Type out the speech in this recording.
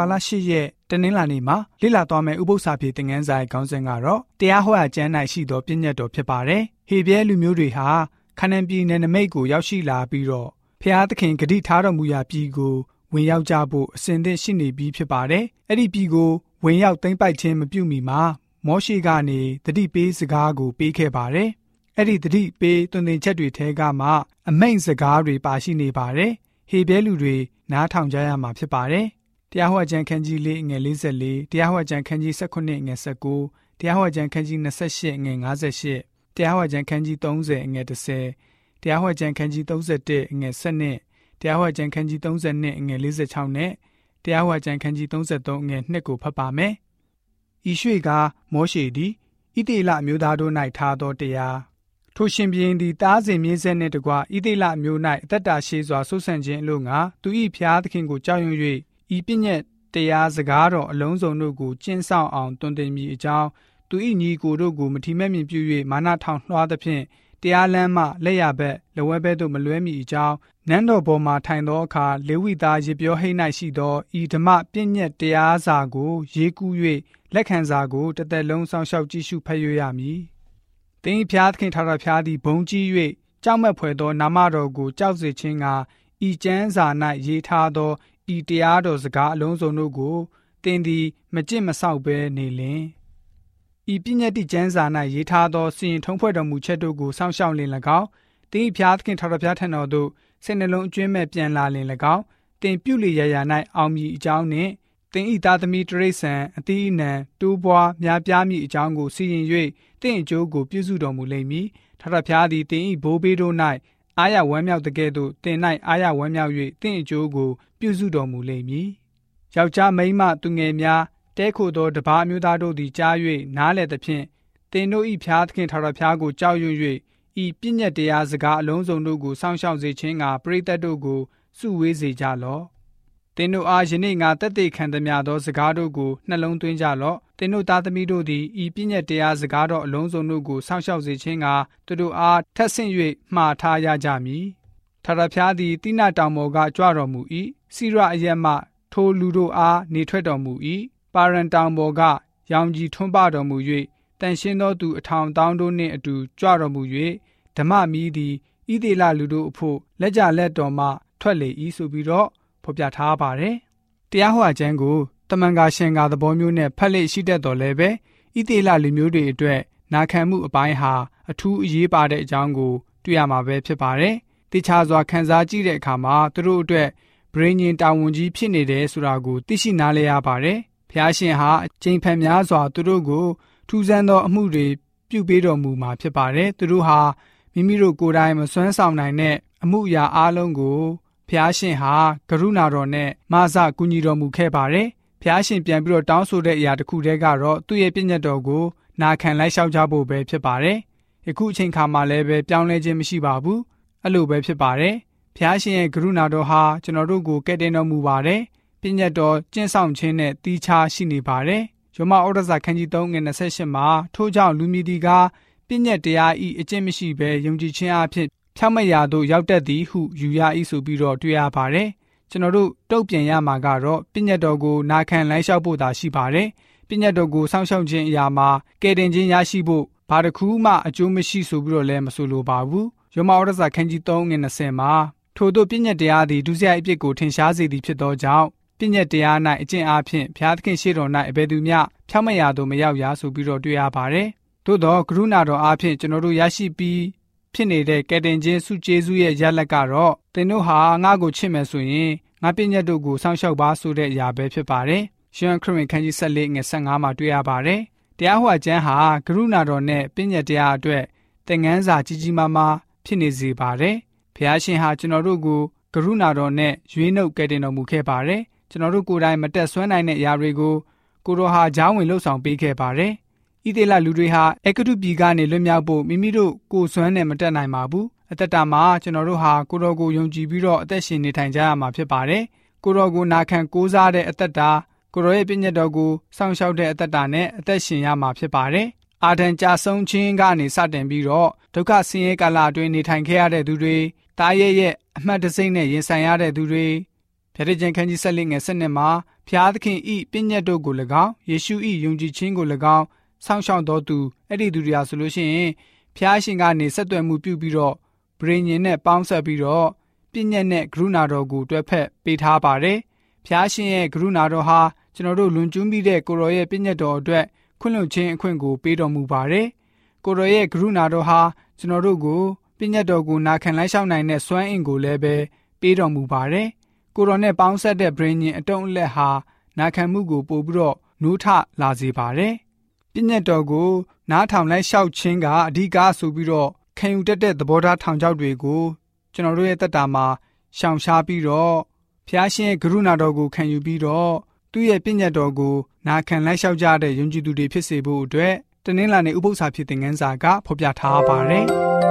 ဘာလ10ရက်တနင်္လာနေ့မှာလေ့လာသွားမယ့်ဥပုသ္စာပြေသင်ခန်းစာရဲ့ခေါင်းစဉ်ကတော့တရားဟောရာကျမ်း၌ရှိသောပြည့်ညတ်တော်ဖြစ်ပါတယ်။ဟေပြဲလူမျိုးတွေဟာခန္ဓာပြည်နယ်နမိတ်ကိုရောက်ရှိလာပြီးတော့ဖျားသခင်ဂတိထားတော်မူရာပြည်ကိုဝင်ရောက်ကြဖို့အစဉ်သင့်ရှိနေပြီးဖြစ်ပါတယ်။အဲ့ဒီပြည်ကိုဝင်ရောက်သိမ်းပိုက်ခြင်းမပြုမီမှာမောရှိကနေတတိပေးစကားကိုပေးခဲ့ပါတယ်။အဲ့ဒီတတိပေးတွင်တင်ချက်တွေထဲကမှအမိန့်စကားတွေပါရှိနေပါတယ်။ဟေဘဲလူတွေနားထောင်ကြရမှာဖြစ်ပါတယ်။ တရားဟောကြံခန်းကြီးလေးငယ်44တရားဟောကြံခန်းကြီး18ငယ်19တရားဟောကြံခန်းကြီး28ငယ်58တရားဟောကြံခန်းကြီး30ငယ်10တရားဟောကြံခန်းကြီး31ငယ်7တရားဟောကြံခန်းကြီး32ငွေ46နဲ့တရားဟောကြံခန်းကြီး33ငွေ2ကိုဖတ်ပါမယ်။ဤရွှေကမောရှေသည်ဣတိလမျိုးသားတို့၌ထားသောတရားထိုရှင်ဘရင်သည်တားစဉ်မြင်းဆက်နှင့်တကွဣတိလမျိုး၌အသက်တာရှိစွာဆုဆန့်ခြင်းအလို့ငါသူ၏ဖျားသခင်ကိုကြောက်ရွံ့၍ ဤပြည့်ညက်တရားစကားတော်အလုံးစုံတို့ကိုကျင့်ဆောင်အောင်တွင်တင်မိအကြောင်းသူ၏ညီကိုတို့ကိုမထီမဲ့မြင်ပြု၍မာနထောင်လွှားသဖြင့်တရားလမ်းမှလက်ရဘက်လဝဲဘက်သို့မလွဲမီအကြောင်းနန်းတော်ပေါ်မှထိုင်သောအခါလေဝိသားရေပြောဟိတ်၌ရှိသောဤဓမ္မပြည့်ညက်တရားစာကိုရေးကူး၍လက်ခံစာကိုတစ်သက်လုံးစောင့်ရှောက်ကြည့်ရှုဖတ်ရရမည်။တင်းဖျားသခင်ထာတော်ဖျားသည်ဘုံကြီး၍ကြောက်မက်ဖွယ်သောနာမတော်ကိုကြောက်စေခြင်းကဤကျမ်းစာ၌ရေးထားသော ဤတရားတော်စကားအလုံးစုံတို့ကိုတင်းသည်မကြင့်မဆောက်ဘဲနေလင်ဤပညတ်တိကျမ်းစာ၌ရေးထားသောစီရင်ထုံးဖွဲ့တော်မူချက်တို့ကိုစောင့်ရှောက်လင်၎င်းတင်းဖျားသခင်ထာတော်ဖျားထံတော်သို့စိတ်နှလုံးအကျွင်းမဲ့ပြန်လာလင်၎င်းတင်ပြုလေရရာ၌အောင်မြည်အကြောင်းနှင့်တင်ဤသားသမီးတရိษံအတိအနံတိုးပွားများပြားမည်အကြောင်းကိုစီရင်၍တင့်အကျိုးကိုပြုစုတော်မူလိမ့်မည်ထထဖျားသည်တင်ဤဘိုးဘေးတို့၌ အာရဝမ်းမြောက်တဲ့ကဲ့သို့တင်၌အာရဝမ်းမြောက်၍တင့်အကျိုးကိုပြုစုတော်မူလိမ့်မည်ယောက်ျားမိန်းမသူငယ်များတဲခိုသောတပါးမျိုးသားတို့သည်ကြား၍နားလည်သဖြင့်တင်တို့ဤဖျားသခင်ထာဝရဖျားကိုကြောက်ရွံ့၍ဤပြည့်ညက်တရားစကားအလုံးစုံတို့ကိုစောင့်ရှောက်စေခြင်းကပရိသတ်တို့ကိုစုဝေးစေကြလော့။ သင်တို့အားယနေ့ငါတက်သေးခံသမျှသောစကားတို့ကိုနှလုံးသွင်းကြလော့။သင်တို့သားသမီးတို့သည်ဤပြည့်ညက်တရားစကားတော်အလုံးစုံတို့ကိုစောင့်ရှောက်စေခြင်းကသူတို့အားထက်ဆင့်၍မှားထားရကြမည်။ထာဝရဘုရားသည်တိနတောင်ပေါ်ကကြွတော်မူ၏။စိရအယက်မှထိုလူတို့အားနေထွက်တော်မူ၏။ပါရန်တောင်ပေါ်ကရောင်ကြီးထွန်းပတော်မူ၍တန်ရှင်းသောသူအထောင်တောင်းတို့နှင့်အတူကြွတော်မူ၍ဓမ္မမီးသည်ဣသေလလူတို့အဖို့လက်ကြလက်တော်မှထွက်လေ၏ဆိုပြီးတော့ ဖော်ပြထားပါတယ်။တရားဟောခြင်းကိုတမန်ကရှင်ကသဘောမျိုးနဲ့ဖတ်လေရှိတတ်တော်လဲပဲဣသေလလူမျိုးတွေအတွက်နာခံမှုအပိုင်းဟာအထူးအရေးပါတဲ့အကြောင်းကို တွေ့ရမှာပဲဖြစ်ပါတယ်။တခြားစွာခန်းစားကြည့်တဲ့အခါမှာသူတို့အတွက်ဗြိဉ္ဉ်တာဝန်ကြီးဖြစ်နေတယ်ဆိုတာကိုသိရှိနားလည်ရပါတယ်။ဖျားရှင်ဟာအကျင့်ဖန်များစွာသူတို့ကိုထူးဆန်းသောအမှုတွေပြုပေးတော်မူမှာဖြစ်ပါတယ်။သူတို့ဟာမိမိတို့ကိုယ်တိုင်မစွမ်းဆောင်နိုင်တဲ့အမှုအရာအလုံးကို ဖျားရှင်ဟာကရုဏာတော်နဲ့မဆကူညီတော်မူခဲ့ပါတယ်။ဖျားရှင်ပြန်ပြီးတော့တောင်းဆိုတဲ့အရာတစ်ခုတည်းကတော့သူ့ရဲ့ပြည့်ညတ်တော်ကိုနာခံလိုက်လျှောက်ကြဖို့ပဲဖြစ်ပါတယ်။ယခုအချိန်ခါမှာလည်းပဲပြောင်းလဲခြင်းမရှိပါဘူး။အဲ့လိုပဲဖြစ်ပါတယ်။ဖျားရှင်ရဲ့ကရုဏာတော်ဟာကျွန်တော်တို့ကိုကယ်တင်တော်မူပါတယ်။ပြည့်ညတ်တော်ကျင့်ဆောင်ခြင်းနဲ့တီးခြားရှိနေပါတယ်။ယောမဩရစာခန်းကြီး3ငွေ28မှာထို့ကြောင့်လူမီဒီကပြည့်ညက်တရားဤအကျင့်မရှိဘဲယုံကြည်ခြင်းအဖြစ် ဖြောက်မရာသို့ရောက်တတ်သည်ဟုယူရ၏ဆိုပြီးတော့တွေ့ရပါတယ်။ကျွန်တော်တို့တုတ်ပြန်ရမှာကတော့ပြည့်ညက်တော်ကိုနာခံလမ်းလျှောက်ဖို့သာရှိပါတယ်။ပြည့်ညက်တော်ကိုစောင့်ရှောက်ခြင်းအရာမှာကယ်တင်ခြင်းရရှိဖို့ဘာတစ်ခုမှအကျိုးမရှိဆိုပြီးတော့လည်းမဆိုလိုပါဘူး။ယောမဩရစာခန်းကြီး3ငွေ20မှာထို့သောပြည့်ညက်တရားသည်ဒုစရိုက်အပြစ်ကိုထင်ရှားစေသည်ဖြစ်သောကြောင့်ပြည့်ညက်တရား၌အကျင့်အားဖြင့်ဘုရားသခင်ရှေ့တော်၌အဘယ်သူမျှဖြောက်မရာသို့မရောက်ရဆိုပြီးတော့တွေ့ရပါတယ်သို့တော့ကရုဏာတော်အားဖြင့်ကျွန်တော်တို့ရရှိပြီး ဖြစ်နေတဲ့ကယ်တင်ခြင်းစုကျေးဇူးရဲ့ရလတ်ကတော့သင်တို့ဟာငါ့ကိုချစ်မယ်ဆိုရင်ငါပြည့်ညတ်တို့ကိုစောင့်ရှောက်ပါဆိုတဲ့အရာပဲဖြစ်ပါတယ်။ရှင်ခရစ်ဝင်ခန်းကြီး14ငွေ15မှာတွေ့ရပါတယ်။တရားဟောကျမ်းဟာကရုဏာတော်နဲ့ပြည့်ညတ်တရားအတွက်သင်ခန်းစာကြီးကြီးမားမားဖြစ်နေစေပါတယ်။ဖះရှင်ဟာကျွန်တော်တို့ကိုကရုဏာတော်နဲ့ရွေးနှုတ်ကယ်တင်တော်မူခဲ့ပါတယ်။ကျွန်တော်တို့ကိုယ်တိုင်မတက်ဆွမ်းနိုင်တဲ့အရာတွေကိုကိုတော်ဟာဂျောင်းဝင်လှုပ်ဆောင်ပေးခဲ့ပါတယ်။ ဣသေလလူတွေဟာအကတုပြည်ကနေလွတ်မြောက်ဖို့မိမိတို့ကိုယ်စွမ်းနဲ့မတက်နိုင်ပါဘူးအသက်တာမှာကျွန်တော်တို့ဟာကိုတော်ကိုယုံကြည်ပြီးတော့အသက်ရှင်နေထိုင်ကြရမှာဖြစ်ပါတယ်ကိုတော်ကိုနာခံကိုးစားတဲ့အသက်တာကိုတော်ရဲ့ပြည့်ညတ်တော်ကိုစောင့်ရှောက်တဲ့အသက်တာနဲ့အသက်ရှင်ရမှာဖြစ်ပါတယ်အာဒံကြဆုံးခြင်းကနေစတင်ပြီးတော့ဒုက္ခဆင်းရဲကာလအတွင်းနေထိုင်ခဲ့ရတဲ့သူတွေတားရဲရဲ့အမှတ်တစိမ့်နဲ့ရင်ဆိုင်ရတဲ့သူတွေဗျာဒိတ်ကျန်ခန်းကြီးဆက်လက်ငယ်ဆက်နှစ်မှာဖဖျားသခင်ဤပြည့်ညတ်တို့ကို၎င်းယေရှုဤယုံကြည်ခြင်းကို၎င်း စောင့်ရှောက်တော်သူအဲ့ဒီသူတွေကဆိုလို့ရှိရင်ဖျားရှင်ကနေဆက်သွယ်မှုပြုပြီးတော့ဗြိဉ္ဉ်နဲ့ပေါင်းဆက်ပြီးတော့ပြည့်ညတ်နဲ့ကရုဏာတော်ကိုတွဲဖက်ပေးထားပါတယ်။ဖျားရှင်ရဲ့ကရုဏာတော်ဟာကျွန်တော်တို့လွန်ကျူးပြီးတဲ့ကိုရောရဲ့ပြည့်ညတ်တော်အတွက်ခွင့်လွှတ်ခြင်းအခွင့်ကိုပေးတော်မူပါတယ်။ကိုရောရဲ့ကရုဏာတော်ဟာကျွန်တော်တို့ကိုပြည့်ညတ်တော်ကိုနာခံလိုက်ရှောက်နိုင်တဲ့စွမ်းအင်ကိုလည်းပဲပေးတော်မူပါတယ်။ကိုရောနဲ့ပေါင်းဆက်တဲ့ဗြိဉ္ဉ်အတုံးအလက်ဟာနာခံမှုကိုပို့ပြီးတော့နိုးထလာစေပါတယ်။ ပြည့်ညတ်တော်ကိုနားထောင်လိုက်လျှောက်ခြင်းကအဓိကဆိုပြီးတော့ခံယူတတ်တဲ့သဘောထားထောင်ချောက်တွေကိုကျွန်တော်တို့ရဲ့တက်တာမှာရှောင်ရှားပြီးတော့ဖျားရှင်ရဲ့ကရုဏာတော်ကိုခံယူပြီးတော့သူ့ရဲ့ပြည့်ညတ်တော်ကိုနာခံလိုက်လျှောက်ကြတဲ့ယုံကြည်သူတွေဖြစ်စေဖို့အတွက်တနင်္လာနေ့ဥပုသ္စာဖြစ်တဲ့ငန်းစာကဖော်ပြထားပါတယ်။